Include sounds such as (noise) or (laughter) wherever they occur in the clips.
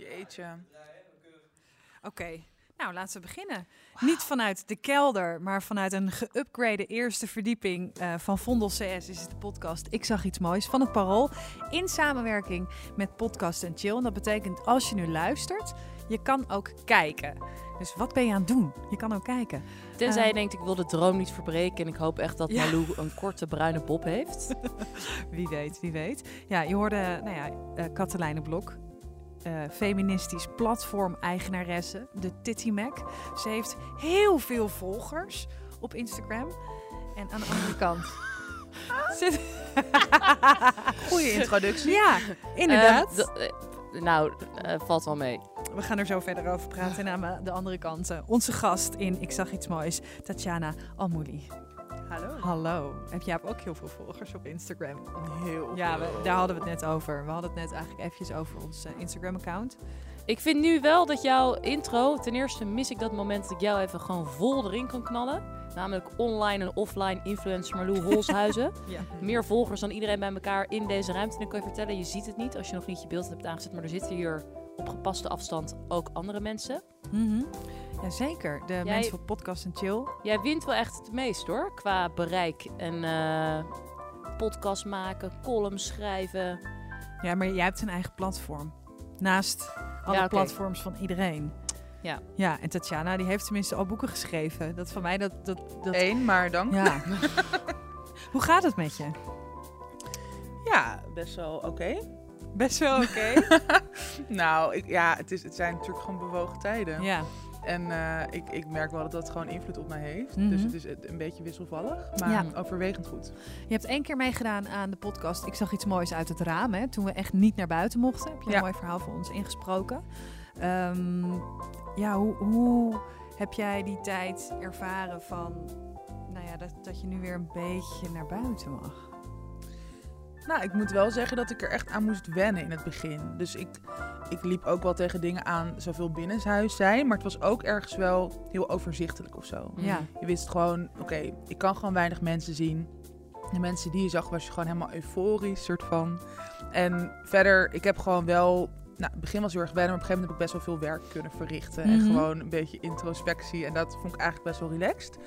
Jeetje. Oké, nou laten we beginnen. Niet vanuit de kelder, maar vanuit een geüpgrade eerste verdieping eh, van Vondel CS is het de podcast Ik zag iets moois van het Parool. In samenwerking met Podcast en Chill. En dat betekent als je nu luistert, je kan ook kijken. Dus wat ben je aan het doen? Je kan ook kijken. Tenzij je denkt, ik wil de droom niet verbreken. En ik hoop echt dat Ja. Malou een korte bruine bob heeft. (laughs) Wie weet, wie weet. Ja, je hoorde, nou ja, eh Katelijne Blok. Eh, feministisch platform-eigenaresse, de Titty Mac. Ze heeft heel veel volgers op Instagram. En aan de andere kant (laughs) zit... Goeie introductie. ja, inderdaad. Ehm, d- eh, nou, eh, valt wel mee. We gaan er zo verder over praten. (laughs) En aan de andere kant, onze gast in Ik zag iets moois, Tatjana Almouli. Hallo. Hallo. Heb jij ook heel veel volgers op Instagram? Heel Ja, veel. we- daar hadden we het net over. We hadden het net eigenlijk eventjes over ons eh, Instagram-account. Ik vind nu wel dat jouw intro... Ten eerste mis ik dat moment dat ik jou even gewoon vol erin kan knallen. Namelijk online en offline influencer Marlou Holshuizen. (laughs) Ja. Meer volgers dan iedereen bij elkaar in deze ruimte. En ik kan je vertellen, je ziet het niet als je nog niet je beeld hebt aangezet. Maar er zitten hier op gepaste afstand ook andere mensen. Mhm. Jazeker. De Jij- mensen van Podcast en Chill. Jij wint wel echt het meest hoor. Qua bereik en eh, podcast maken, columns schrijven. Ja, maar jij hebt een eigen platform. Naast alle Ja, platforms van iedereen. Ja. Ja, en Tatjana die heeft tenminste al boeken geschreven. Dat van mij, dat... dat, dat Eén, maar dank. Ja, ja. (laughs) Hoe gaat het met je? best wel oké. Best wel oké. (laughs) (laughs) Nou, ik, ja, het, is, het zijn natuurlijk gewoon bewogen tijden. ja. En eh, ik, ik merk wel dat dat gewoon invloed op mij heeft. Mhm. Dus het is een beetje wisselvallig, maar Ja. overwegend goed. Je hebt één keer meegedaan aan de podcast Ik zag iets moois uit het raam. Hè? Toen we echt niet naar buiten mochten. Heb je een mooi verhaal voor ons ingesproken. Ehm, ja, hoe, hoe heb jij die tijd ervaren van... Nou ja, dat, dat je nu weer een beetje naar buiten mag? Nou, ik moet wel zeggen dat ik er echt aan moest wennen in het begin. Dus ik, ik liep ook wel tegen dingen aan, zoveel binnenshuis zijn. Maar het was ook ergens wel heel overzichtelijk of zo. Ja. Je wist gewoon, oké, ik kan gewoon weinig mensen zien. De mensen die je zag, was je gewoon helemaal euforisch, soort van. En verder, ik heb gewoon wel... Nou, het begin was heel erg wennen, maar op een gegeven moment heb ik best wel veel werk kunnen verrichten. En Mhm. gewoon een beetje introspectie. En dat vond ik eigenlijk best wel relaxed.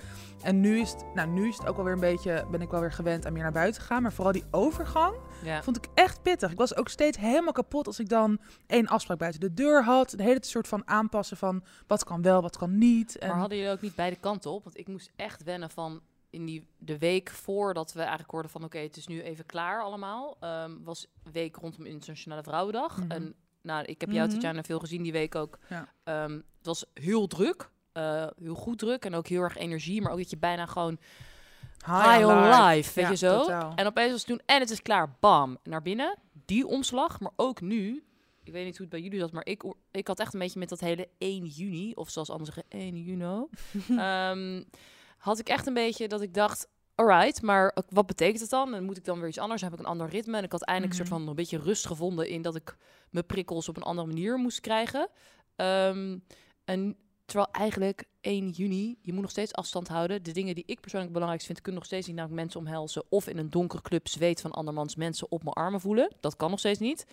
En nu is het, nou, nu is het ook alweer een beetje, ben ik wel weer gewend aan meer naar buiten te gaan. Maar vooral die overgang Ja. vond ik echt pittig. Ik was ook steeds helemaal kapot als ik dan één afspraak buiten de deur had. De hele soort van aanpassen van wat kan wel, wat kan niet. En Maar hadden jullie ook niet beide kanten op? Want ik moest echt wennen van in die, de week voordat we eigenlijk hoorden van oké, het is nu even klaar allemaal. ehm, was week rondom Internationale Vrouwendag. Mhm. En nou, ik heb jou, Mhm. Tatjana, veel gezien die week ook. Ja. Ehm, het was heel druk. eh, heel goed druk en ook heel erg energie. Maar ook dat je bijna gewoon high on life, weet Ja, je zo. totaal. En opeens was het toen, en het is klaar, bam, naar binnen. Die omslag, maar ook nu, ik weet niet hoe het bij jullie zat, maar ik, ik had echt een beetje met dat hele 1 juni, of zoals anderen zeggen, 1 juni, (laughs) ehm, had ik echt een beetje dat ik dacht, alright, maar wat betekent het dan? En moet ik dan weer iets anders? Dan heb ik een ander ritme? En ik had eindelijk een Mhm. soort van een beetje rust gevonden in dat ik mijn prikkels op een andere manier moest krijgen. Ehm, en terwijl eigenlijk 1 juni, je moet nog steeds afstand houden. De dingen die ik persoonlijk belangrijk vind, kunnen nog steeds niet namelijk mensen omhelzen. Of in een donkere club zweet van andermans mensen op mijn armen voelen. Dat kan nog steeds niet.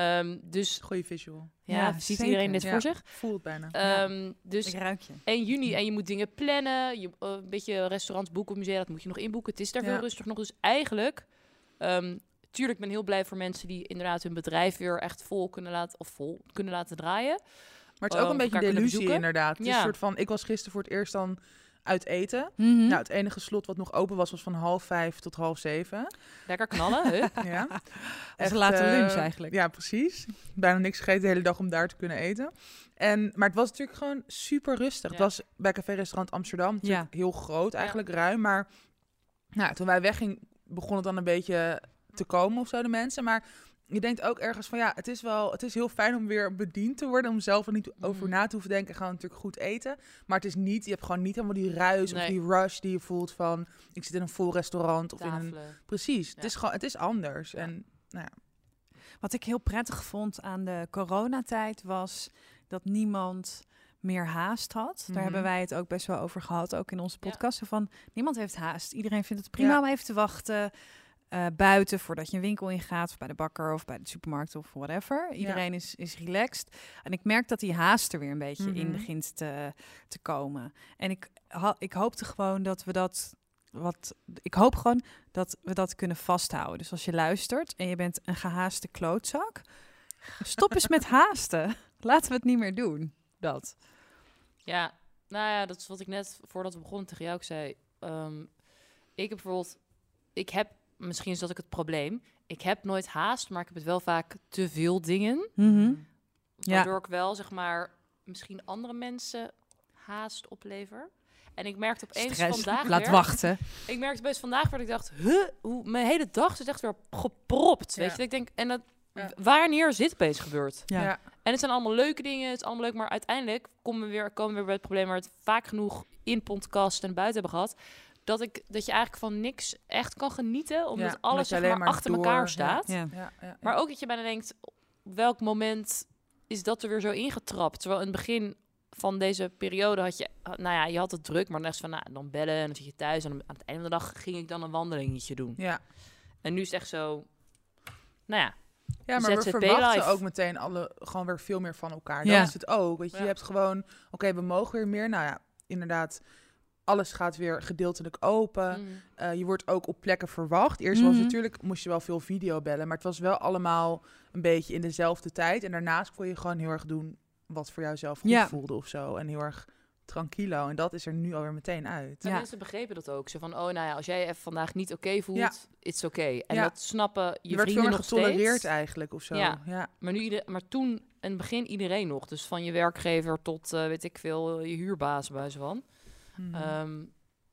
Ehm, dus Goeie visual. ja, Ja, ziet zeker. iedereen dit Ja. voor zich? Voel het bijna. Ehm, dus Ik ruik je. 1 juni en je moet dingen plannen. Je, eh, een beetje restaurants boeken, musea, dat moet je nog inboeken. Het is daar Ja. veel rustig nog. Dus eigenlijk, ehm tuurlijk, ik ben heel blij voor mensen die inderdaad hun bedrijf weer echt vol kunnen laten, of vol kunnen laten draaien. Maar het is ook een beetje elkaar de kunnen illusie bezoeken. inderdaad. Het is een soort van, ik was gisteren voor het eerst dan uit eten. Mhm. Nou, het enige slot wat nog open was, was van half vijf tot half zeven. Lekker knallen, hup. (laughs) Ja. Echt, late eh, lunch eigenlijk. Ja, precies. Bijna niks gegeten de hele dag om daar te kunnen eten. En, maar het was natuurlijk gewoon super rustig. Ja. Het was bij Café Restaurant Amsterdam natuurlijk heel groot, eigenlijk ruim. Maar nou, toen wij weggingen, begon het dan een beetje te komen of zo, de mensen. Maar je denkt ook ergens van ja, het is wel, het is heel fijn om weer bediend te worden. Om zelf er niet over Mhm. na te hoeven denken. Gewoon natuurlijk goed eten. Maar het is niet, je hebt gewoon niet helemaal die ruis of die rush die je voelt van ik zit in een vol restaurant of in een... Precies, Ja. het is gewoon, het is anders. Ja. En nou ja, Wat ik heel prettig vond aan de coronatijd was dat niemand meer haast had. Daar Mhm. hebben wij het ook best wel over gehad, ook in onze podcast. Van niemand heeft haast. Iedereen vindt het prima Ja. om even te wachten. Uh, buiten voordat je een winkel ingaat, of bij de bakker of bij de supermarkt of whatever. Iedereen is, is relaxed. En ik merk dat die haast er weer een beetje in mhm. begint te, te komen. En ik, ik hoopte gewoon dat we dat. Wat, ik hoop gewoon dat we dat kunnen vasthouden. Dus als je luistert en je bent een gehaaste klootzak, stop eens met (laughs) haasten. Laten we het niet meer doen. Dat. Ja, nou ja, dat is wat ik net voordat we begonnen tegen jou ook zei. Um, ik heb bijvoorbeeld, ik heb misschien is dat ik het probleem. Ik heb nooit haast, maar ik heb het wel vaak te veel dingen. Mm Waardoor ik wel, zeg maar, misschien andere mensen haast oplever. En ik merkte opeens Stress. vandaag Laat wachten. Ik merkte opeens vandaag waar ik dacht, huh, hoe mijn hele dag is echt weer gepropt. Weet je, ik denk, en dat, wanneer zit opeens gebeurd? Ja. En het zijn allemaal leuke dingen, het is allemaal leuk, maar uiteindelijk komen we weer, komen we weer bij het probleem waar we het vaak genoeg in podcast en buiten hebben gehad dat, ik, dat je eigenlijk van niks echt kan genieten, omdat alles zeg maar, maar, achter elkaar staat. Ja. Ja. Maar ook dat je bijna denkt, op welk moment is dat er weer zo ingetrapt? Terwijl in het begin van deze periode had je, nou ja, je had het druk, maar dan van, nou, dan bellen en dan zit je thuis en aan het einde van de dag ging ik dan een wandelingetje doen. Ja. En nu is het echt zo, nou ja. Ja, maar we verwachten ook meteen alle gewoon weer veel meer van elkaar. Dat is het ook. Weet je, je hebt gewoon, oké, we mogen weer meer. Nou ja, inderdaad alles gaat weer gedeeltelijk open. Mm. Eh, je wordt ook op plekken verwacht. Eerst was mhm. natuurlijk, moest je wel veel video bellen, maar het was wel allemaal een beetje in dezelfde tijd. En daarnaast kon je gewoon heel erg doen wat voor jou zelf goed voelde of zo. En heel erg tranquilo. En dat is er nu alweer meteen uit. Ja. Mensen begrepen dat ook. Ze van, oh nou ja, als jij even vandaag niet oké voelt, ja. it's oké. Okay. En dat snappen je, je werd vrienden nog getolereerd steeds. eigenlijk of zo. Ja. ja. Maar, nu, maar toen, in het begin iedereen nog. Dus van je werkgever tot, uh, weet ik veel, je huurbaas bij ze van. Mm.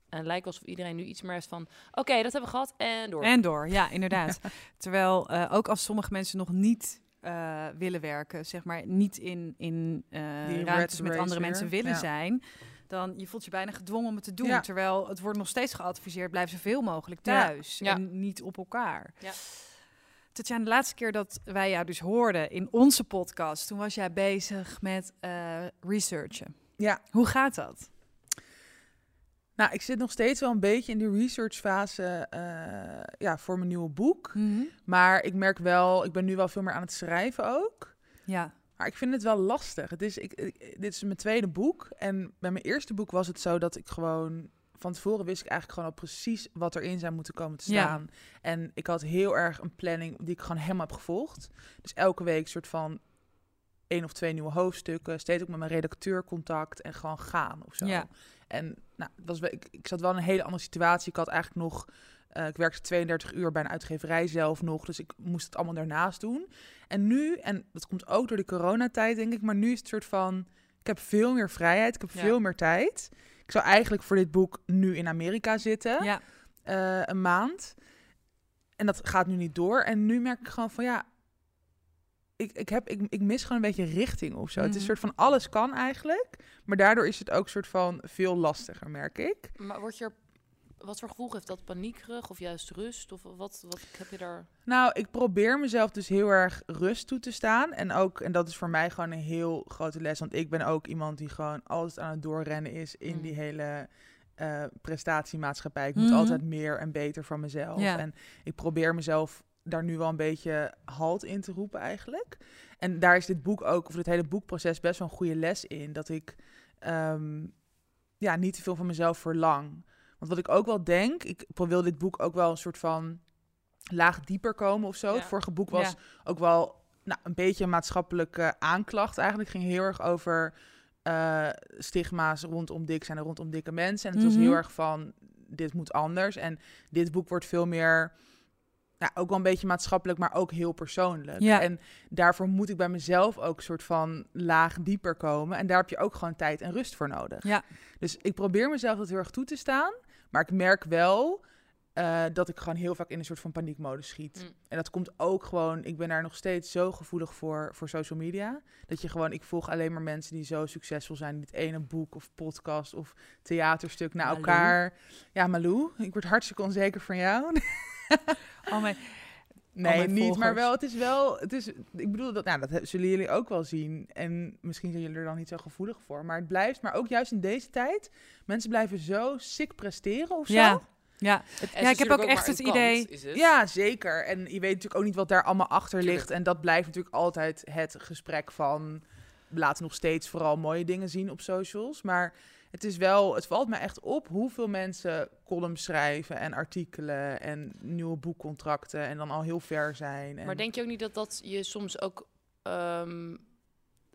en het lijkt alsof iedereen nu iets meer heeft van... oké, dat hebben we gehad en door. En door, ja, inderdaad. (laughs) Terwijl uh, ook als sommige mensen nog niet uh, willen werken... zeg maar niet in, in uh, ruimtes met andere mensen willen zijn... dan je voelt je bijna gedwongen om het te doen. Ja. Terwijl het wordt nog steeds geadviseerd... blijf zoveel mogelijk thuis en niet op elkaar. Ja. Tatjana, de laatste keer dat wij jou dus hoorden in onze podcast... toen was jij bezig met researchen. Ja. Hoe gaat dat? Nou, ik zit nog steeds wel een beetje in de researchfase uh, ja, voor mijn nieuwe boek. Mhm. Maar ik merk wel, ik ben nu wel veel meer aan het schrijven ook. Ja. Maar ik vind het wel lastig. Het is, ik, dit is mijn tweede boek. En bij mijn eerste boek was het zo dat ik gewoon... Van tevoren wist ik eigenlijk gewoon al precies wat erin zou moeten komen te staan. Ja. En ik had heel erg een planning die ik gewoon helemaal heb gevolgd. Dus elke week soort van één of twee nieuwe hoofdstukken. Steeds ook met mijn redacteur contact en gewoon gaan of zo. Ja. En nou, was, ik, ik zat wel in een hele andere situatie. Ik had eigenlijk nog... Uh, ik werkte 32 uur bij een uitgeverij zelf nog. Dus ik moest het allemaal daarnaast doen. En nu, en dat komt ook door de coronatijd, denk ik. Maar nu is het soort van... Ik heb veel meer vrijheid. Ik heb veel meer tijd. Ik zou eigenlijk voor dit boek nu in Amerika zitten. Ja. Uh, een maand. En dat gaat nu niet door. En nu merk ik gewoon van ja, ik, ik, heb, ik, ik mis gewoon een beetje richting of zo. Het is een mhm. soort van alles kan eigenlijk. Maar daardoor is het ook soort van veel lastiger, merk ik. Maar word je er wat voor gevoel heeft dat paniekerig of juist rust? Of wat, wat heb je daar? Nou, ik probeer mezelf dus heel erg rust toe te staan. En ook, en dat is voor mij gewoon een heel grote les. Want ik ben ook iemand die gewoon altijd aan het doorrennen is in mm. die hele uh, prestatiemaatschappij. Ik moet mhm. altijd meer en beter van mezelf. En ik probeer mezelf daar nu wel een beetje halt in te roepen eigenlijk. En daar is dit boek ook, of het hele boekproces, best wel een goede les in. Dat ik ehm, ja, niet te veel van mezelf verlang. Want wat ik ook wel denk, ik wil dit boek ook wel een soort van laag dieper komen of zo. Het vorige boek was ook wel nou, een beetje een maatschappelijke aanklacht eigenlijk. ging heel erg over uh, stigma's rondom dik zijn en rondom dikke mensen. En het was mhm. heel erg van, dit moet anders. En dit boek wordt veel meer ja, ook wel een beetje maatschappelijk, maar ook heel persoonlijk. Ja. En daarvoor moet ik bij mezelf ook een soort van laag dieper komen. En daar heb je ook gewoon tijd en rust voor nodig. Ja. Dus ik probeer mezelf dat heel erg toe te staan. Maar ik merk wel uh, dat ik gewoon heel vaak in een soort van paniekmodus schiet. Mm. En dat komt ook gewoon, ik ben daar nog steeds zo gevoelig voor, voor social media. Dat je gewoon, ik volg alleen maar mensen die zo succesvol zijn. in het ene boek of podcast of theaterstuk naar elkaar. Ja, Malou, ik word hartstikke onzeker van jou. (laughs) (laughs) oh mijn, nee, niet, maar wel. Het is wel. Het is, ik bedoel dat, nou, dat zullen jullie ook wel zien. En misschien zijn jullie er dan niet zo gevoelig voor. Maar het blijft, maar ook juist in deze tijd, mensen blijven zo sick presteren of zo. Ja. Ja, ja ik heb ook echt het idee. Ja, zeker. En je weet natuurlijk ook niet wat daar allemaal achter ligt. En dat blijft natuurlijk altijd het gesprek van. We laten nog steeds vooral mooie dingen zien op socials. Maar het is wel, het valt me echt op hoeveel mensen columns schrijven en artikelen en nieuwe boekcontracten en dan al heel ver zijn. En... Maar denk je ook niet dat dat je soms ook ehm,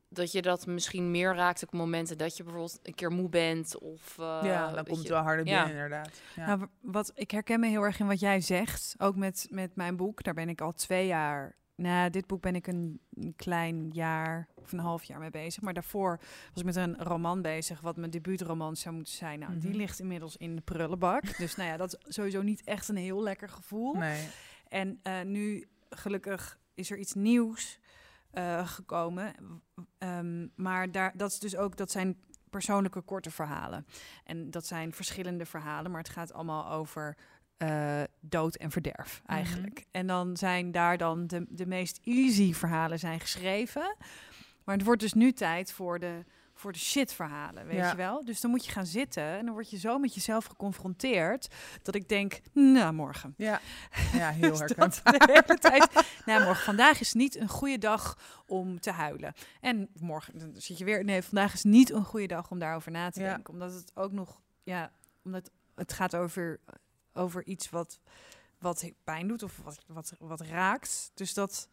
dat je dat misschien meer raakt op momenten dat je bijvoorbeeld een keer moe bent of uh, ja, dan komt het wel harder binnen inderdaad. Ja. Nou, wat ik herken me heel erg in wat jij zegt, ook met met mijn boek. Daar ben ik al twee jaar nou, dit boek ben ik een, klein jaar of een half jaar mee bezig. Maar daarvoor was ik met een roman bezig, wat mijn debuutroman zou moeten zijn. Nou, die mhm. ligt inmiddels in de prullenbak. (laughs) dus nou ja, dat is sowieso niet echt een heel lekker gevoel. Nee. En uh, nu, gelukkig, is er iets nieuws uh, gekomen. Um, maar daar, dat is dus ook, dat zijn persoonlijke korte verhalen. En dat zijn verschillende verhalen, maar het gaat allemaal over uh, dood en verderf mhm. eigenlijk. En dan zijn daar dan de, de meest easy verhalen zijn geschreven. Maar het wordt dus nu tijd voor de, voor de shit verhalen, weet je wel? Dus dan moet je gaan zitten en dan word je zo met jezelf geconfronteerd dat ik denk, nou morgen. Ja, ja (laughs) heel dus de hele tijd. Nou morgen, vandaag is niet een goede dag om te huilen. En morgen dan zit je weer, nee, vandaag is niet een goede dag om daarover na te denken, omdat het ook nog, ja, omdat het gaat over over iets wat, wat pijn doet of wat, wat, wat raakt. Dus dat,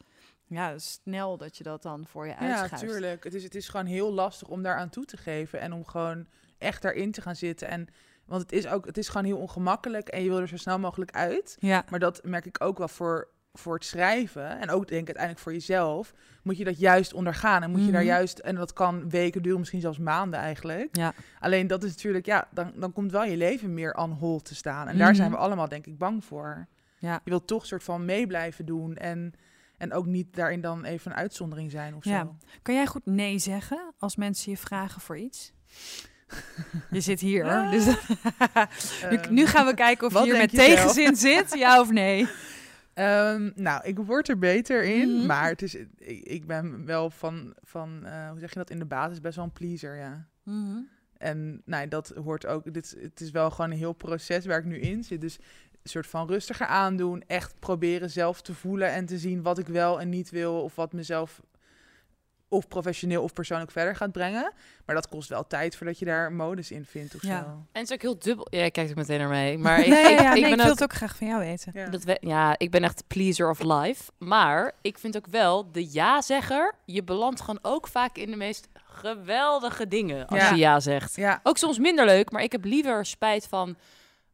ja, snel dat je dat dan voor je uitschuift. Ja, tuurlijk. Het is, het is gewoon heel lastig om daar aan toe te geven en om gewoon echt daarin te gaan zitten. En want het is ook, het is gewoon heel ongemakkelijk en je wil er zo snel mogelijk uit. Ja. Maar dat merk ik ook wel voor voor het schrijven en ook denk ik uiteindelijk voor jezelf, moet je dat juist ondergaan en moet je daar mhm. juist en dat kan weken duren, misschien zelfs maanden eigenlijk. Ja. Alleen dat is natuurlijk ja, dan, dan komt wel je leven meer on hold te staan en daar zijn we mhm. allemaal denk ik bang voor. Ja. Je wilt toch soort van mee blijven doen en en ook niet daarin dan even een uitzondering zijn of ja. zo. Kan jij goed nee zeggen als mensen je vragen voor iets? (laughs) Je zit hier, dus (laughs) nu, nu, gaan we kijken of je hier met tegenzin zit, ja of nee. (laughs) Um, nou, ik word er beter in, mhm. maar het is, ik, ben wel van, van uh, hoe zeg je dat, in de basis best wel een pleaser, ja. Mm En nou, dat hoort ook, dit, het is wel gewoon een heel proces waar ik nu in zit. Dus een soort van rustiger aandoen, echt proberen zelf te voelen en te zien wat ik wel en niet wil, of wat mezelf of professioneel of persoonlijk verder gaat brengen. Maar dat kost wel tijd voordat je daar modus in vindt of ja. zo. En het is ook heel dubbel. Ja, kijkt ook meteen naar mij. Maar (laughs) ik, nee, ik, ja, ik, nee, ik wil het ook graag van jou weten. Ja. Dat we, ja, ik ben echt pleaser of life. Maar ik vind ook wel, de ja-zegger, je belandt gewoon ook vaak in de meest geweldige dingen als je ja zegt. Ja. Ook soms minder leuk, maar ik heb liever spijt van...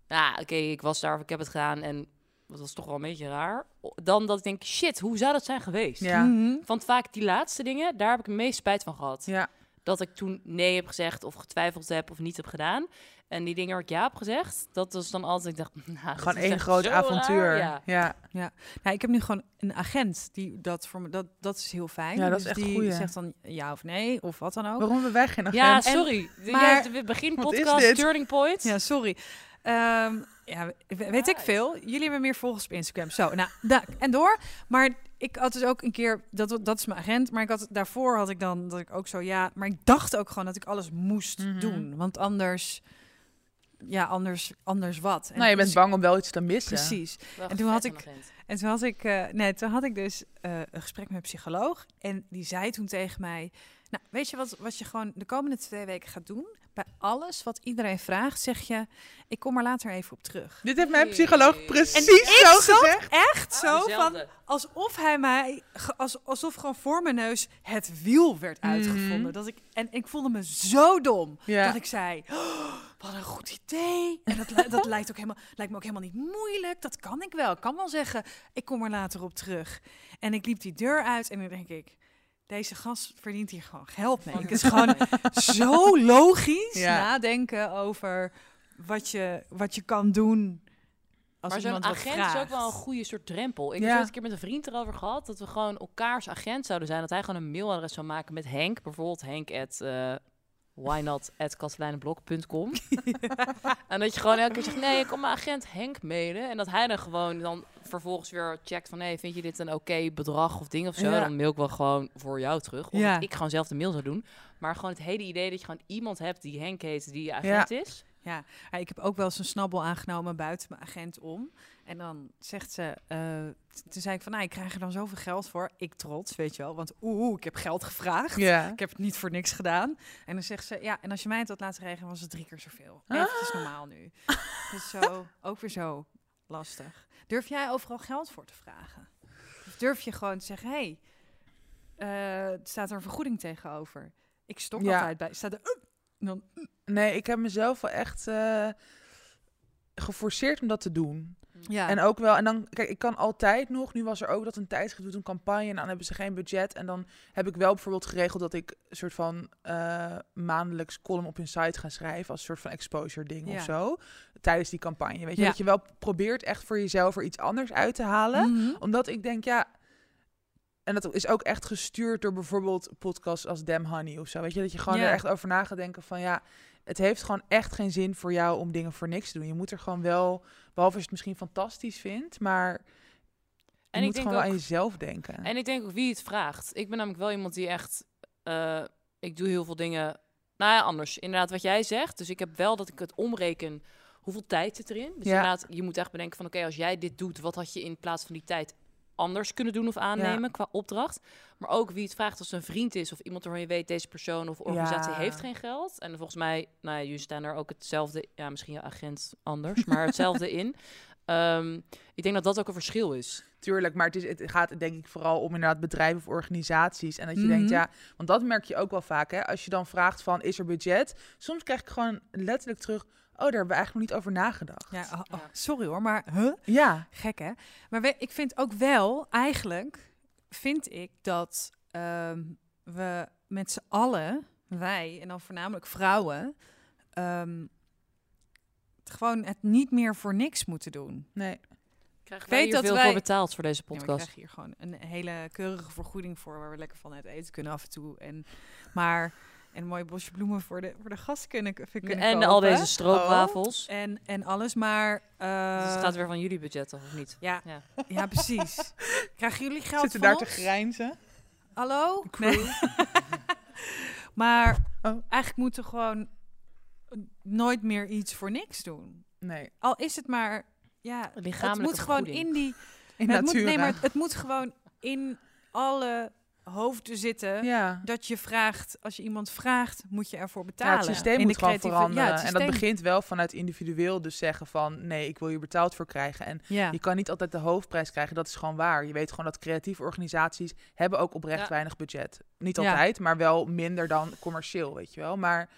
Nou, oké, ik was daar of ik heb het gedaan en dat was toch wel een beetje raar. Dan dat ik denk, shit, hoe zou dat zijn geweest? Ja. Mhm. Want vaak die laatste dingen, daar heb ik het meest spijt van gehad. Ja. Dat ik toen nee heb gezegd of getwijfeld heb of niet heb gedaan. En die dingen waar ik ja heb gezegd, dat was dan altijd, ik dacht, (laughs) nou, gewoon één groot avontuur. Ja. ja. ja. Nou, ik heb nu gewoon een agent die dat voor me, dat, dat is heel fijn. Ja, dat is dus echt die goeie. zegt dan ja of nee of wat dan ook. Waarom hebben wij geen agent? Ja, sorry. En, maar, de begin podcast Turning Point. Ja, sorry. Um, ja, weet ik veel. Jullie hebben meer volgers op Instagram. Zo, nou, en door. Maar ik had dus ook een keer, dat, dat is mijn agent, maar ik had, daarvoor had ik dan, dat ik ook zo, ja, maar ik dacht ook gewoon dat ik alles moest mhm. doen. Want anders, ja, anders, anders wat. En nou, je bent bang om wel iets te missen. Precies. en toen had ik, en toen had ik, uh, nee, toen had ik dus uh, een gesprek met een psycholoog. En die zei toen tegen mij, nou, weet je wat, wat je gewoon de komende twee weken gaat doen? Bij alles wat iedereen vraagt, zeg je: Ik kom er later even op terug. Dit heeft mijn psycholoog precies zo gezegd. Echt zo van alsof hij mij, als, alsof gewoon voor mijn neus het wiel werd mhm. uitgevonden. Dat ik, en ik voelde me zo dom dat ik zei: oh, Wat een goed idee. En dat, dat (laughs) lijkt, ook helemaal, lijkt me ook helemaal niet moeilijk. Dat kan ik wel. Ik kan wel zeggen: Ik kom er later op terug. En ik liep die deur uit en dan denk ik deze gast verdient hier gewoon geld mee. Het is gewoon (laughs) zo logisch nadenken over wat je, wat je kan doen. Als maar zo'n agent is ook wel een goede soort drempel. Ik heb een keer met een vriend erover gehad dat we gewoon elkaars agent zouden zijn. Dat hij gewoon een mailadres zou maken met Henk, bijvoorbeeld Henk at uh, why not at (laughs) en dat je gewoon elke keer zegt, nee, ik kom mijn agent Henk mailen. En dat hij dan gewoon dan vervolgens weer checkt van... nee, vind je dit een oké bedrag of ding of zo? Dan mail ik wel gewoon voor jou terug. Of ik gewoon zelf de mail zou doen. Maar gewoon het hele idee dat je gewoon iemand hebt die Henk heet, die je agent is... Ja, ik heb ook wel eens een snabbel aangenomen buiten mijn agent om. En dan zegt ze, uh, toen zei ik van, nou, ik krijg er dan zoveel geld voor. Ik trots, weet je wel, want oeh, ik heb geld gevraagd. Ja. Ik heb het niet voor niks gedaan. En dan zegt ze, ja, en als je mij het had laten regenen, was het drie keer zoveel. Ah. Even is normaal nu. (laughs) dus zo, ook weer zo lastig. Durf jij overal geld voor te vragen? Of durf je gewoon te zeggen, hé, hey, uh, staat er een vergoeding tegenover? Ik stok ja. altijd bij. Staat er, uh, dan, Nee, ik heb mezelf wel echt uh, geforceerd om dat te doen. Ja. En ook wel, en dan, kijk, ik kan altijd nog, nu was er ook dat een tijdschrift doet een campagne en dan hebben ze geen budget. En dan heb ik wel bijvoorbeeld geregeld dat ik een soort van uh, maandelijks column op hun site ga schrijven als een soort van exposure ding Ja. of zo. Tijdens die campagne, weet je. Ja. Dat je wel probeert echt voor jezelf er iets anders uit te halen. Mhm. Omdat ik denk, ja, en dat is ook echt gestuurd door bijvoorbeeld podcasts als Damn Honey of zo. Weet je, dat je gewoon er echt over na gaat denken van ja, het heeft gewoon echt geen zin voor jou om dingen voor niks te doen. Je moet er gewoon wel, behalve als je het misschien fantastisch vindt, maar je En ik moet gewoon wel aan jezelf denken. En ik denk ook wie het vraagt. Ik ben namelijk wel iemand die echt... eh, ik doe heel veel dingen... Nou ja, anders. Inderdaad, wat jij zegt. Dus ik heb wel dat ik het omreken... Hoeveel tijd zit erin? Dus Ja. inderdaad, je moet echt bedenken van... Oké, als jij dit doet, wat had je in plaats van die tijd anders kunnen doen of aannemen qua opdracht? Maar ook wie het vraagt als een vriend is of iemand waarvan je weet... deze persoon of organisatie Ja. heeft geen geld. En volgens mij, nou ja, jullie staan er ook hetzelfde... Ja, misschien je agent anders, maar hetzelfde (laughs) in. Ehm, ik denk dat dat ook een verschil is. Tuurlijk, maar het, is, het gaat denk ik vooral om inderdaad bedrijven of organisaties. En dat je Mhm. denkt, ja, want dat merk je ook wel vaak, hè. Als je dan vraagt van, is er budget? Soms krijg ik gewoon letterlijk terug, oh, daar hebben we eigenlijk nog niet over nagedacht. Ja, oh, oh, sorry hoor, maar huh? Ja, Gek hè? Maar we, ik vind ook wel, eigenlijk vind ik dat ehm, we met z'n allen, wij en dan voornamelijk vrouwen, ehm, het gewoon het niet meer voor niks moeten doen. nee. Krijgen weet wij hier dat veel wij- voor betaald voor deze Ja, maar ik podcast? krijg hier gewoon een hele keurige vergoeding voor, waar we lekker van uit eten kunnen af en toe. En, maar, en een mooi bosje bloemen voor de, voor de gasten kunnen, kunnen en kopen. al deze stroopwafels. En, en alles, maar... eh, Dus het gaat weer van jullie budget af, of niet? Ja, Ja. ja. precies. (laughs) Krijgen jullie geld Zitten van daar te grijnzen? Hallo? Nee. (laughs) maar Oh. eigenlijk moeten we gewoon nooit meer iets voor niks doen. Nee. Al is het maar, ja, het moet gewoon in die... (laughs) In het, moet, natura. nee, maar het, het moet gewoon in alle hoofden zitten. Ja. Dat je vraagt, als je iemand vraagt, moet je ervoor Ja, betalen. het systeem In moet gewoon veranderen. Ja, En dat begint wel vanuit individueel dus zeggen van... nee, ik wil hier betaald voor krijgen. En Ja. je kan niet altijd de hoofdprijs krijgen. Dat is gewoon waar. Je weet gewoon dat creatieve organisaties... hebben ook oprecht weinig budget. Niet altijd, maar wel minder dan commercieel, weet je wel. Maar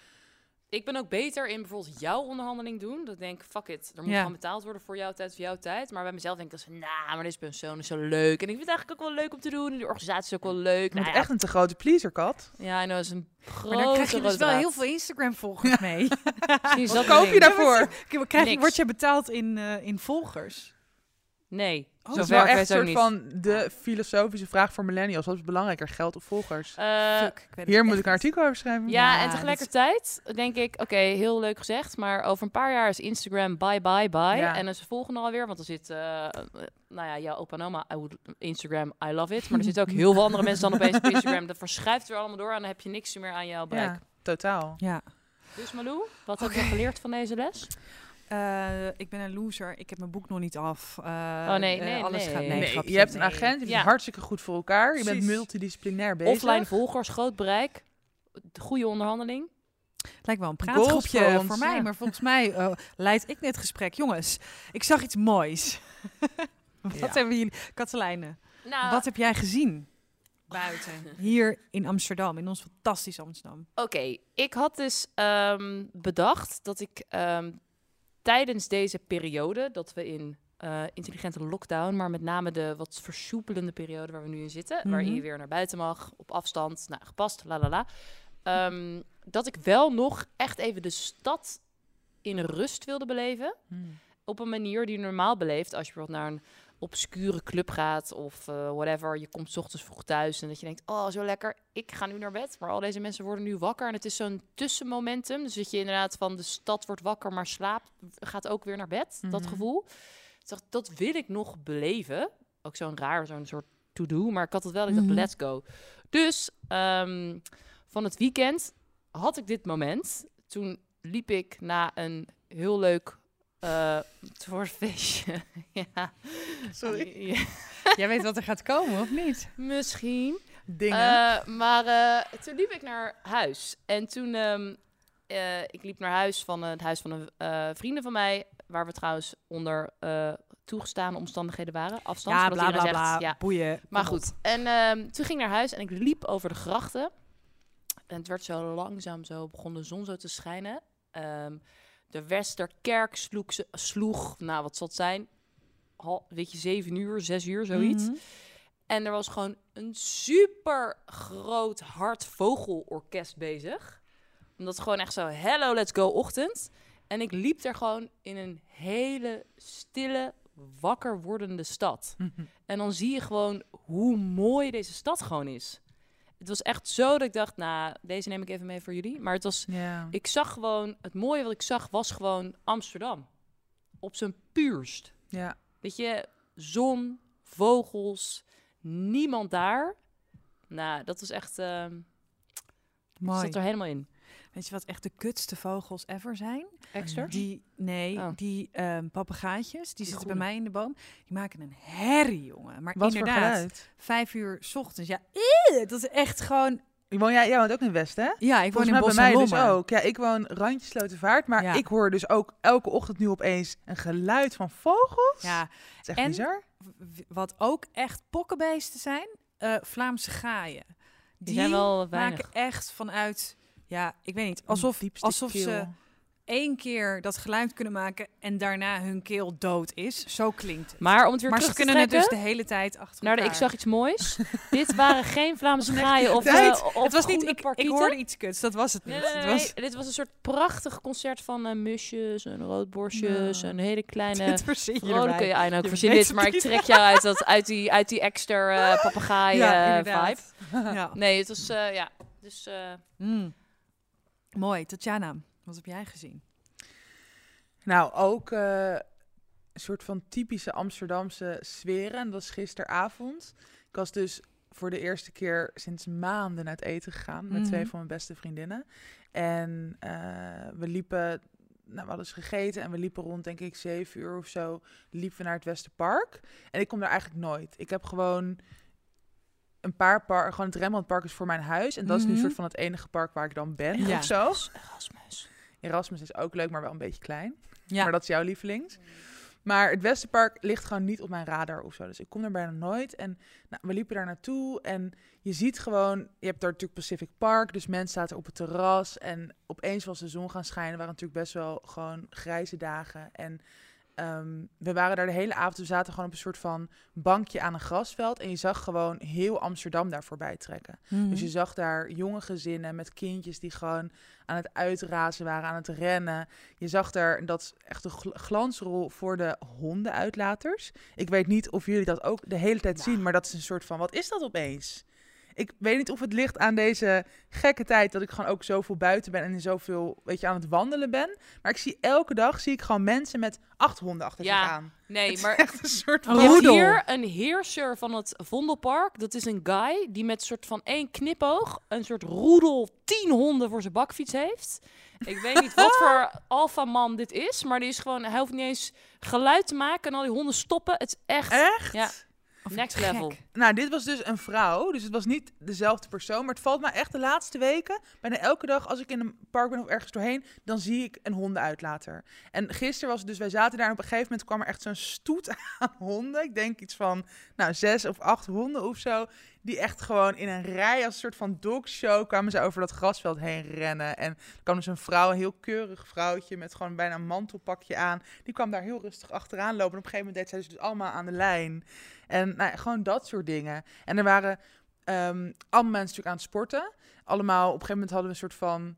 Ik ben ook beter in bijvoorbeeld jouw onderhandeling doen. Dat ik denk, fuck it, er moet Ja. gewoon betaald worden voor jouw tijd of jouw tijd. Maar bij mezelf denk ik, dat is, nou, maar deze persoon is zo leuk. En ik vind het eigenlijk ook wel leuk om te doen. En de organisatie is ook wel leuk. je bent Nou ja, echt een te grote pleaser, Kat. Ja, en dat is een grote Maar dan krijg je dus wel heel veel Instagram-volgers mee. (laughs) Misschien is Wat dat koop je daarvoor? Krijg je, Niks. word je betaald in, eh, in volgers? Nee, dat zo is wel werkt echt een soort niet. van de filosofische vraag voor millennials. Wat is belangrijker, geld of volgers? Eh, Fuck, ik weet het Hier moet ik een artikel over schrijven. Ja, Ja, en dat- tegelijkertijd denk ik, oké, heel leuk gezegd, maar over een paar jaar is Instagram bye bye bye. Ja. En dan is de volgende alweer, want er zit, eh, nou ja, jouw opa en oma, I would- Instagram, I love it. Maar er zitten ook heel veel andere mensen dan opeens op Instagram. Dat verschuift weer allemaal door en dan heb je niks meer aan jouw bereik. Ja, totaal. Ja. Dus Malou, wat heb je geleerd van deze les? Eh, ik ben een loser. Ik heb mijn boek nog niet af. Eh, Oh, nee, eh, nee, alles nee. gaat Nee, nee. Nee, grapje, je hebt een nee. agent, je Ja. hartstikke goed voor elkaar. Je bent multidisciplinair bezig. Offline volgers, groot bereik, goede onderhandeling. Lijkt wel een praatgroepje voor voor, mij, ja. maar volgens mij eh, leid ik dit gesprek. Jongens, ik zag iets moois. (laughs) Wat Ja. hebben jullie... Katelijne, Nou, wat heb jij gezien? Buiten, hier in Amsterdam, in ons fantastisch Amsterdam. Oké, ik had dus ehm, bedacht dat ik ehm, tijdens deze periode, dat we in eh, intelligente lockdown, maar met name de wat versoepelende periode waar we nu in zitten, waarin Mhm. je weer naar buiten mag, op afstand, nou, gepast, la la la, ehm, dat ik wel nog echt even de stad in rust wilde beleven Hmm. op een manier die je normaal beleeft als je bijvoorbeeld naar een obscure club gaat of eh, whatever. Je komt 's ochtends vroeg thuis en dat je denkt, oh zo lekker, ik ga nu naar bed. Maar al deze mensen worden nu wakker en het is zo'n tussenmomentum. Dus dat je inderdaad van de stad wordt wakker, maar slaapt, gaat ook weer naar bed. Dat Mhm. gevoel. Dacht, dat wil ik nog beleven. Ook zo'n raar, zo'n soort to-do. Maar ik had het wel, ik dacht, Mhm. let's go. Dus ehm, van het weekend had ik dit moment. Toen liep ik na een heel leuk uh, feestje. (laughs) ja. Sorry. Ja. Jij weet wat er gaat komen, of niet? Misschien. Dingen. Uh, maar uh, toen liep ik naar huis. En toen, um, ik liep naar huis van het huis van een vrienden van mij, waar we trouwens onder toegestane omstandigheden waren. Afstand. Ja, bla bla bla. Ja. Boeien. Maar goed. En um, toen ging ik naar huis en ik liep over de grachten. En het werd zo langzaam zo, begon de zon zo te schijnen. Um, de Westerkerk sloeg, sloeg, nou wat zal het zijn, Hal, weet je, zeven uur, zes uur, zoiets. Mm -hmm. En er was gewoon een super groot hard vogelorkest bezig. Omdat gewoon echt zo, hello, let's go, ochtend. En ik liep er gewoon in een hele stille, wakker wordende stad. Mm -hmm. En dan zie je gewoon hoe mooi deze stad gewoon is. Het was echt zo dat ik dacht, nou, deze neem ik even mee voor jullie. Maar het was, yeah. ik zag gewoon, het mooie wat ik zag was gewoon Amsterdam. Op zijn puurst. Ja. Weet je, zon, vogels, niemand daar. Nou, dat was echt, uh, Mooi. zat er helemaal in. Weet je wat echt de kutste vogels ever zijn? Exters? Die, nee, Oh. die um, papegaaitjes, die zitten bij mij in de boom. Die maken een herrie, jongen. Maar Wat inderdaad, vijf uur 's ochtends. Ja, eh, dat is echt gewoon... Woon jij, jij woont ook in West, hè? Ja, ik woon Volgens in mij Bos bij mij en dus Lommer. ook. Ja, ik woon randje Slotervaart, maar Ja. ik hoor dus ook elke ochtend nu opeens een geluid van vogels. Ja, is echt en- bizar. wat ook echt pokkenbeesten zijn, eh, Vlaamse gaaien. Die zijn wel weinig. maken echt vanuit, ja, ik weet niet, alsof, Diepste alsof keel. ze één keer dat geluid kunnen maken en daarna hun keel dood is. Zo klinkt het. Maar om het weer Maar ze terug te kunnen het dus de hele tijd achter naar de elkaar. Ik zag iets moois. (laughs) Dit waren geen Vlaamse (laughs) of, tijd. eh, of Het was niet, ik, ik hoorde iets kuts, dat was het niet. Nee, nee, nee, Het was. Dit was een soort prachtig concert van eh, musjes en roodborstjes. Nou. Een hele kleine... (laughs) dit verzin je erbij. ja, Je verzin dit, maar ik trek jou uit, dat, uit die, uit die extra eh Ja, eh, inderdaad. vibe. Ja. Nee, het was, eh, ja, dus... eh, Mm. Mooi, Tatjana, wat heb jij gezien? Nou, ook eh, een soort van typische Amsterdamse sferen. En dat was gisteravond. Ik was dus voor de eerste keer sinds maanden uit eten gegaan met twee Mhm. van mijn beste vriendinnen. En eh, we liepen, nou, we hadden dus gegeten en we liepen rond, denk ik, zeven uur of zo, liepen we naar het Westerpark. En ik kom daar eigenlijk nooit. Ik heb gewoon een paar parken, gewoon het Rembrandtpark is voor mijn huis. En dat is nu Mhm. een soort van het enige park waar ik dan ben Ja. of zo. Erasmus. Erasmus is ook leuk, maar wel een beetje klein. Ja. Maar dat is jouw lievelings. Maar het Westerpark ligt gewoon niet op mijn radar of zo. Dus ik kom er bijna nooit. En nou, we liepen daar naartoe en je ziet gewoon... Je hebt daar natuurlijk Pacific Park, dus mensen zaten op het terras. En opeens was de zon gaan schijnen. waren natuurlijk best wel gewoon grijze dagen. En ehm, we waren daar de hele avond. We zaten gewoon op een soort van bankje aan een grasveld. En je zag gewoon heel Amsterdam daar voorbij trekken. Mhm. Dus je zag daar jonge gezinnen met kindjes die gewoon aan het uitrazen waren, aan het rennen. Je zag daar, dat is echt een gl- glansrol voor de hondenuitlaters. Ik weet niet of jullie dat ook de hele tijd zien, maar dat is een soort van, wat is dat opeens? Ik weet niet of het ligt aan deze gekke tijd dat ik gewoon ook zoveel buiten ben en in zoveel, weet je, aan het wandelen ben. Maar ik zie elke dag, zie ik gewoon mensen met acht honden achter Ja, zich aan. Nee, Het is maar (laughs) echt een soort van... Roedel. hier een heerser van het Vondelpark. Dat is een guy die met soort van één knipoog een soort roedel tien honden voor zijn bakfiets heeft. Ik weet niet wat voor (laughs) alfaman dit is, maar die is gewoon, hij hoeft niet eens geluid te maken en al die honden stoppen. Het is echt Echt? Ja. Of next gek. level. Nou, dit was dus een vrouw, dus het was niet dezelfde persoon. Maar het valt me echt de laatste weken, bijna elke dag als ik in een park ben of ergens doorheen, dan zie ik een hondenuitlater. En gisteren was het dus, wij zaten daar en op een gegeven moment kwam er echt zo'n stoet (laughs) aan honden. Ik denk iets van, nou, zes of acht honden of zo. Die echt gewoon in een rij, als een soort van dogshow, kwamen ze over dat grasveld heen rennen. En er kwam dus een vrouw, een heel keurig vrouwtje met gewoon bijna een mantelpakje aan. Die kwam daar heel rustig achteraan lopen. En op een gegeven moment deed zij dus allemaal aan de lijn. En nou, gewoon dat soort dingen. En er waren ehm, allemaal mensen natuurlijk aan het sporten. Allemaal, op een gegeven moment hadden we een soort van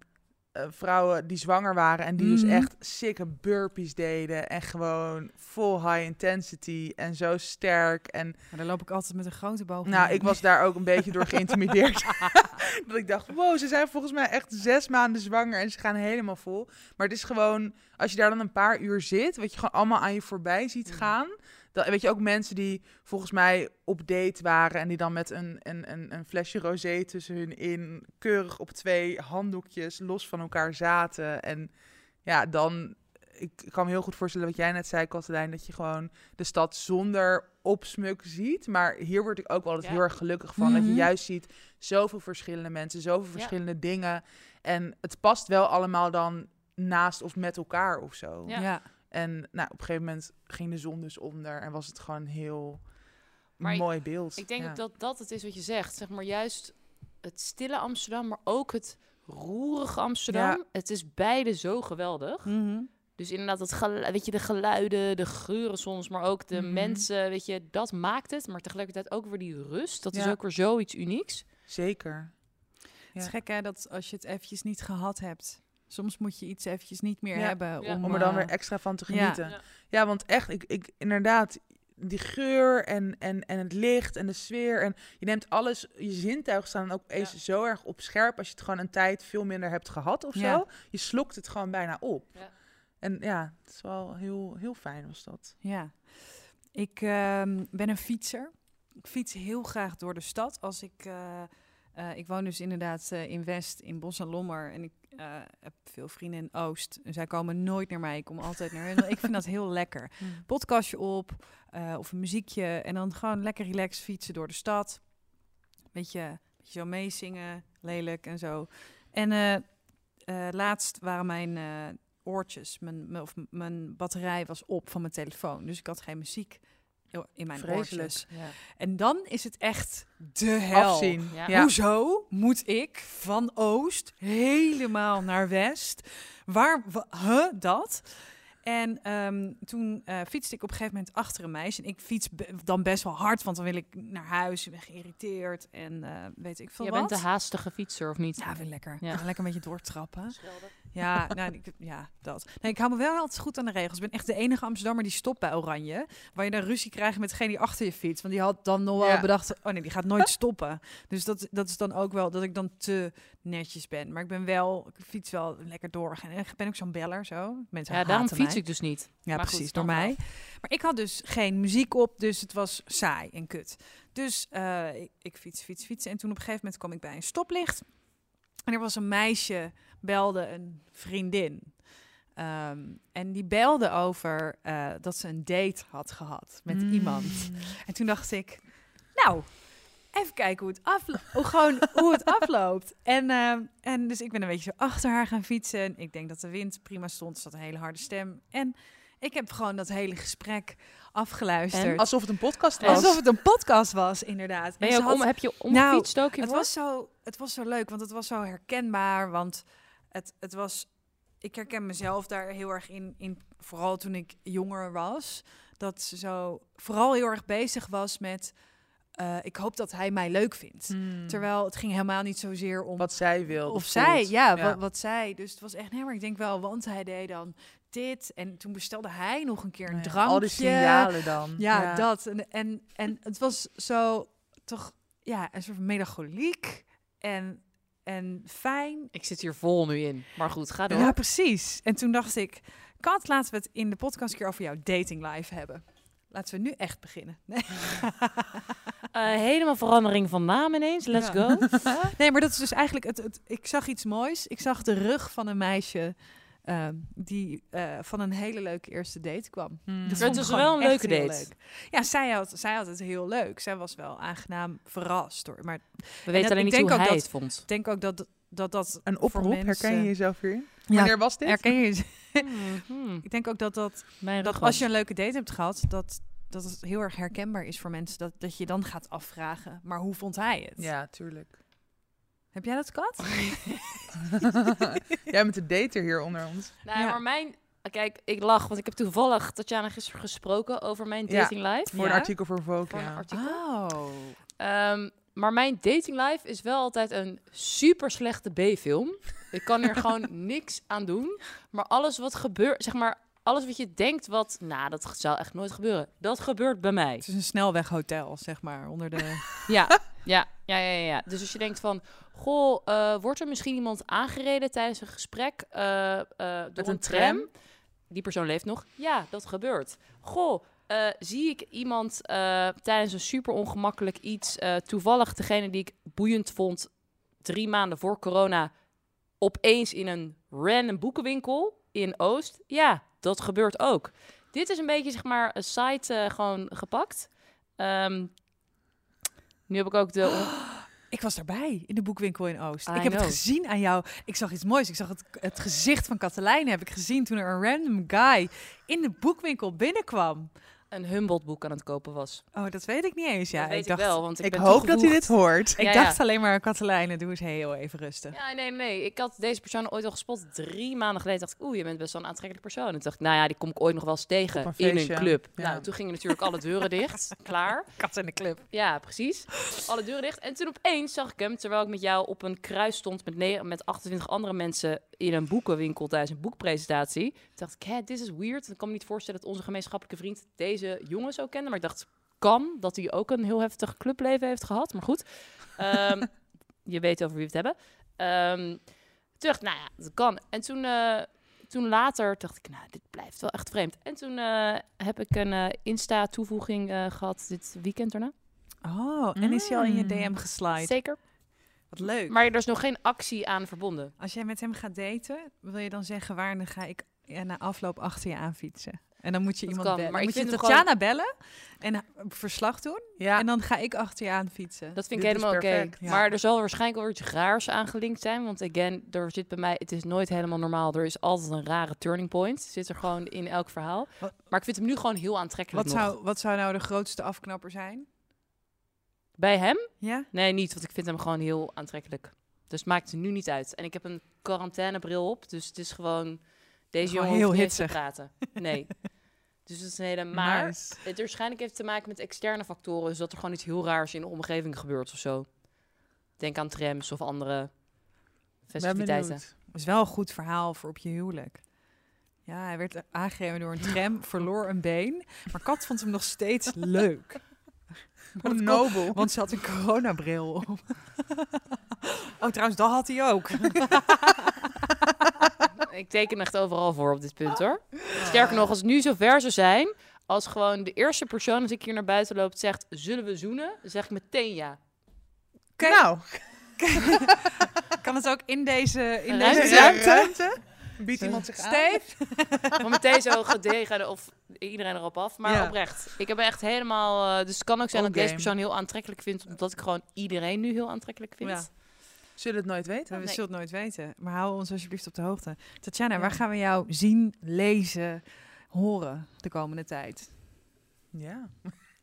vrouwen die zwanger waren. En die Mhm. dus echt sikke burpees deden. En gewoon full high intensity. En zo sterk. En Maar dan loop ik altijd met een grote boog. nou, ik was daar ook een beetje door (laughs) geïntimideerd. (laughs) dat ik dacht, wow, ze zijn volgens mij echt zes maanden zwanger en ze gaan helemaal vol. Maar het is gewoon, als je daar dan een paar uur zit, wat je gewoon allemaal aan je voorbij ziet Mm. Dat, weet je, ook mensen die volgens mij op date waren en die dan met een, een, een, een flesje rosé tussen hun in, keurig op twee handdoekjes los van elkaar zaten. En ja, dan, ik kan me heel goed voorstellen wat jij net zei, Katelijn, dat je gewoon de stad zonder opsmuk ziet. Maar hier word ik ook wel altijd Ja. heel erg gelukkig van. Dat je Mhm. juist ziet zoveel verschillende mensen, zoveel Ja. verschillende dingen. En het past wel allemaal dan naast of met elkaar of zo. Ja. Ja. En nou, op een gegeven moment ging de zon dus onder en was het gewoon een heel Maar ik- mooi beeld. Ik denk ja. dat dat het is wat je zegt. Zeg maar juist het stille Amsterdam, maar ook het roerige Amsterdam. Ja. Het is beide zo geweldig. Mhm. Dus inderdaad, het gelu- weet je, de geluiden, de geuren soms, maar ook de Mhm. mensen, weet je, dat maakt het. Maar tegelijkertijd ook weer die rust. Dat is ook weer zoiets unieks. Zeker. Het is gek hè, dat als je het eventjes niet gehad hebt. Soms moet je iets eventjes niet meer Ja. hebben. Ja. Om, Om er dan eh, weer extra van te genieten. Ja, Ja. want echt, ik, ik, inderdaad, die geur en, en, en het licht en de sfeer. En je neemt alles, je zintuigen staan ook eens zo erg op scherp als je het gewoon een tijd veel minder hebt gehad of Ja. zo. Je slokt het gewoon bijna op. Ja. En ja, het is wel heel, heel fijn was dat. Ja. Ik ehm, ben een fietser. Ik fiets heel graag door de stad. Als ik, eh, eh, ik woon dus inderdaad eh, in West, in Bos en Lommer. En ik eh, heb veel vrienden in Oost. En zij komen nooit naar mij. Ik kom altijd naar hun. ik vind dat heel lekker. (laughs) Podcastje op eh, of een muziekje. En dan gewoon lekker relaxed fietsen door de stad. Beetje, beetje zo meezingen, lelijk en zo. En eh, laatst waren mijn oortjes, mijn, of mijn batterij was op van mijn telefoon. Dus ik had geen muziek in mijn Vreselijk. Ja. En dan is het echt de hel. Afzien. Ja. Ja. Hoezo moet ik van Oost helemaal naar West? Waar, wa- huh, dat? En ehm, toen eh, fietste ik op een gegeven moment achter een meisje. En ik fiets be- dan best wel hard, want dan wil ik naar huis. Ik ben geïrriteerd en eh, weet ik veel Je wat. bent de haastige fietser, of niet? Ja, vind ik lekker. Ja. Lekker een beetje doortrappen. Schelden. Ja, nou, ik, ja, dat. Nee, ik hou me wel altijd goed aan de regels. Ik ben echt de enige Amsterdammer die stopt bij Oranje. Waar je dan ruzie krijgt met degene die achter je fiets. Want die had dan nog wel Ja. bedacht, oh nee, die gaat nooit stoppen. Dus dat, dat is dan ook wel dat ik dan te netjes ben. Maar ik ben wel, ik fiets wel lekker door. En ik ben ook zo'n beller zo. Mensen Ja, daarom haten fiets ik dus niet. Ja, Maar precies, door mij. Maar ik had dus geen muziek op, dus het was saai en kut. Dus eh, ik, ik fiets, fiets, fiets. En toen op een gegeven moment kwam ik bij een stoplicht. En er was een meisje, belde een vriendin. Ehm, en die belde over eh, dat ze een date had gehad met Mm. iemand. En toen dacht ik, nou, even kijken hoe het, aflo- hoe gewoon, hoe het afloopt. En, ehm, en dus ik ben een beetje zo achter haar gaan fietsen. En ik denk dat de wind prima stond. Er zat een hele harde stem. En ik heb gewoon dat hele gesprek afgeluisterd. En? Alsof het een podcast was. Alsof het een podcast was, inderdaad. Ben En je ze ook om, had- heb je Nou, omgefietst ook het was, zo, het was zo leuk, want het was zo herkenbaar. Want het, het was... Ik herken mezelf daar heel erg in, in, vooral toen ik jonger was. Dat ze zo vooral heel erg bezig was met... eh, ik hoop dat hij mij leuk vindt. Hmm. Terwijl het ging helemaal niet zozeer om... Wat zij wil. of zij, ja, Wat, wat zij. Dus het was echt, nee, maar ik denk wel, want hij deed dan dit. En toen bestelde hij nog een keer een ja, drankje. Al die signalen dan. Ja, dat. En, en, en het was zo toch, ja, een soort melancholiek en, en fijn. Ik zit hier vol nu in. Maar goed, ga door. Ja, precies. En toen dacht ik, Kat, laten we het in de podcast een keer over jouw dating life hebben. Laten we nu echt beginnen. (laughs) Nee, Eh, helemaal verandering van naam ineens. Let's Ja. go. (laughs) nee maar dat is dus eigenlijk, het, het, ik zag iets moois. Ik zag de rug van een meisje ehm, die eh, van een hele leuke eerste date kwam. Hmm. Dat Het was gewoon wel een leuke date. leuk. Ja, zij had, zij had het heel leuk. Zij was wel aangenaam verrast hoor. Maar We weten dat- alleen niet hoe denk ook hij dat- het vond. ik denk ook dat dat, dat Een voor oproep, mensen- herken je jezelf hierin? Ja, Wanneer was dit? herken je Hmm, hmm. (laughs) Ik denk ook dat, dat, Mijn dat als je een leuke date hebt gehad, dat, dat het heel erg herkenbaar is voor mensen. Dat, dat je dan gaat afvragen, maar hoe vond hij het? Ja, tuurlijk. Heb jij dat, Kat? (laughs) Jij bent de dater hier onder ons. Nou, Ja. maar mijn... Kijk, ik lach, want ik heb toevallig Tatjana gisteren gesproken over mijn dating life. Voor Ja? een artikel voor Vogue, Voor een ja. artikel. Oh. Ehm, maar mijn dating life is wel altijd een super slechte B-film. Ik kan er gewoon (laughs) niks aan doen. Maar alles wat gebeurt, zeg maar, alles wat je denkt wat, nou, dat zou echt nooit gebeuren. Dat gebeurt bij mij. Het is een snelweghotel, zeg maar, onder de... (laughs) Ja, ja, ja, ja, ja. Dus als je denkt van, goh, eh, wordt er misschien iemand aangereden tijdens een gesprek eh, eh, door Met een een tram? tram? Die persoon leeft nog. Ja, dat gebeurt. Goh, eh, zie ik iemand eh, tijdens een super ongemakkelijk iets, eh, toevallig degene die ik boeiend vond, drie maanden voor corona, opeens in een random boekenwinkel in Oost. Ja, dat gebeurt ook. Dit is een beetje, zeg maar, een site gewoon gepakt. Ehm, nu heb ik ook de... (gasps) Ik was daarbij in de boekwinkel in Oost. I ik heb het gezien aan jou. Ik zag iets moois. Ik zag het, het gezicht van Katelijn heb ik gezien toen er een random guy in de boekwinkel binnenkwam. Een Humboldt boek aan het kopen was. Oh, dat weet ik niet eens. Ja, dat weet ik ik, dacht, wel, want ik, Ik hoop dat hij dit hoort. Ik Ja, dacht ja. alleen maar Katelijn, doe eens heel even rustig. Ja, nee, nee. Ik had deze persoon ooit al gespot. Drie maanden geleden dacht ik, oeh, je bent best wel een aantrekkelijk persoon. En toen dacht ik, nou ja, die kom ik ooit nog wel eens tegen een in een club. Ja. Nou, toen gingen natuurlijk alle deuren (laughs) dicht. Klaar. Kat in de club. Ja, precies. Alle deuren dicht. En toen opeens zag ik hem, terwijl ik met jou op een kruis stond met, met 28 andere mensen in een boekenwinkel tijdens een boekpresentatie. Toen dacht ik, hè, dit is weird. Ik kan me niet voorstellen dat onze gemeenschappelijke vriend deze jongen zo kende. Maar ik dacht, kan dat hij ook een heel heftig clubleven heeft gehad. Maar goed, Ehm, (laughs) je weet over wie we het hebben. Ehm, toen dacht ik, nou ja, dat kan. En toen, eh, toen later dacht ik, nou, dit blijft wel echt vreemd. En toen eh, heb ik een eh, Insta-toevoeging eh, gehad dit weekend daarna. Oh, en is hij al in je Mm. DM geslide? Zeker. Wat leuk. Maar er is nog geen actie aan verbonden. Als jij met hem gaat daten, wil je dan zeggen waar dan ga ik ja, na afloop achter je aan fietsen. En dan moet je Dat iemand kan, bellen. maar Dan ik moet je Tatjana bellen en verslag doen. Ja, En dan ga ik achter je aan fietsen. Dat vind ik Dit helemaal oké. ja. Maar er zal waarschijnlijk wel iets raars aangelinkt zijn. Want again, er zit bij mij, het is nooit helemaal normaal. Er is altijd een rare turning point. Zit er gewoon in elk verhaal. Wat- Maar ik vind hem nu gewoon heel aantrekkelijk wat, nog. zou, wat zou nou de grootste afknapper zijn? Bij hem? Ja? Nee, niet. Want ik vind hem gewoon heel aantrekkelijk. Dus het maakt het nu niet uit. En ik heb een quarantainebril op. Dus het is gewoon... Deze Gewoon jongen heel hoeft niet te hitsig. praten. (laughs) Nee. dus het is een hele... Maar Nice. het waarschijnlijk heeft te maken met externe factoren. Dus dat er gewoon iets heel raars in de omgeving gebeurt of zo. Denk aan trams of andere festiviteiten. Dat is wel een goed verhaal voor op je huwelijk. Ja, hij werd aangereden door een tram, (laughs) verloor een been. Maar Kat vond hem nog steeds (laughs) leuk. Hoe nobel. Want ze had een coronabril op. Oh, trouwens, dat had hij ook. Ik teken echt overal voor op dit punt hoor. Sterker nog, als het nu zover zou zijn, als gewoon de eerste persoon als ik hier naar buiten loop zegt, zullen we zoenen? Dan zeg ik meteen ja. Nou, (laughs) Kan het ook in deze, in Ruimte? deze ruimte? ruimte. Biedt iemand zich aan? Maar (laughs) meteen zo gedegen of iedereen erop af. Maar Ja. oprecht. Ik heb echt helemaal... eh, dus het kan ook zijn dat deze persoon heel aantrekkelijk vind, omdat ik gewoon iedereen nu heel aantrekkelijk vind. Ja. Zullen het nooit weten? We Nee. zullen het nooit weten. Maar hou ons alsjeblieft op de hoogte. Tatjana, Ja. waar gaan we jou zien, lezen, horen de komende tijd? Ja.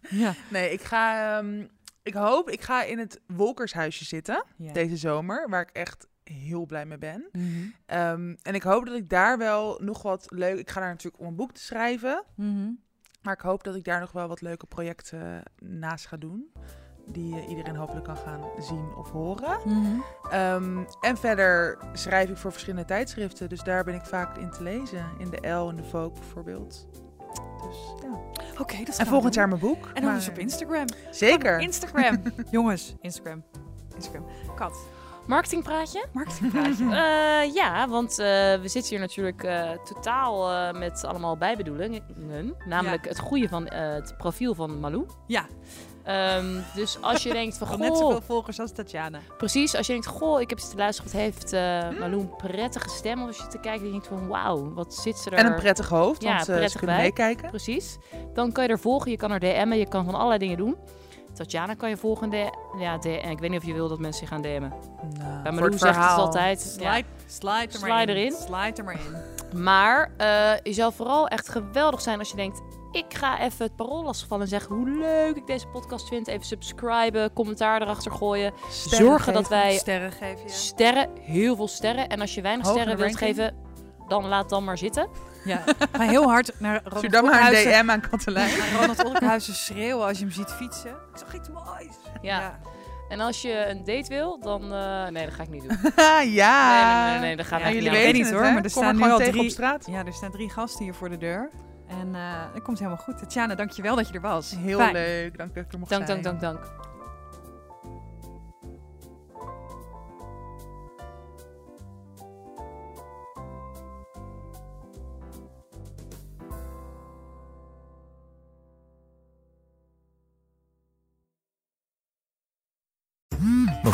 Ja. (laughs) Nee, ik ga... ehm, ik hoop, ik ga in het Wolkershuisje zitten ja. deze zomer, waar ik echt heel blij mee ben. Mhm. Ehm, en ik hoop dat ik daar wel nog wat leuk... Ik ga daar natuurlijk om een boek te schrijven. Mhm. Maar ik hoop dat ik daar nog wel wat leuke projecten naast ga doen. Die eh, iedereen hopelijk kan gaan zien of horen. Mhm. Ehm, en verder schrijf ik voor verschillende tijdschriften. Dus daar ben ik vaak in te lezen. In de L en de Vogue bijvoorbeeld. Dus, ja. Oké, dat En gaan we volgend doen. jaar mijn boek. En dan Maar- dus op Instagram. Zeker. Instagram. (laughs) Jongens, Instagram. Instagram. Kat. Marketingpraatje? Marketingpraatje. (laughs) Eh, ja, want eh, we zitten hier natuurlijk eh, totaal eh, met allemaal bijbedoelingen. Namelijk het goede van eh, het profiel van Malou. Ja. Ehm, dus als je (laughs) denkt van, Al net goh, zoveel volgers als Tatjana. precies, als je denkt, goh, ik heb zitten luisteren, wat heeft Malou een prettige stem? Of als je te kijken en je denkt van, wauw, wat zit ze er... En een prettig hoofd, Ja, want eh, ze kunnen meekijken. Precies. Dan kan je er volgen, je kan er DM'en, je kan van allerlei dingen doen. Tatjana kan je volgen. De, ja, de, en ik weet niet of je wil dat mensen je gaan DM'en. Nou, Bij Malou het zegt het altijd. ja. Slide, slide er maar Slide in. erin. Slide er maar in. Maar eh, je zou vooral echt geweldig zijn als je denkt... ik ga even het parool lastigvallen en zeggen... hoe leuk ik deze podcast vind. Even subscriben, commentaar erachter gooien. Sterren Zorgen dat wij Sterren geven, ja. sterren, heel veel sterren... en als je weinig Hoge sterren wilt ranking. geven... dan laat dan maar zitten. ja. Ga heel hard naar (laughs) Ronald Stuur dan maar een DM aan Katelijn. Ronald Olkhuizen schreeuwen als je hem ziet fietsen. Ik zag iets moois. Ja. En als je een date wil, dan... eh, nee, dat ga ik niet doen. (laughs) ja. Nee, nee, nee, nee, dat gaat Ja, jullie niet. Ik weet weten niet het, hoor, maar er Kom staan nu gewoon al tegen drie- op straat. Ja, er staan drie gasten hier voor de deur. En eh het komt helemaal goed. Tatjana, dankjewel dat je er was. Heel Fijn. leuk. Dank dat ik er mocht Dank, zijn. dank, dank, dank.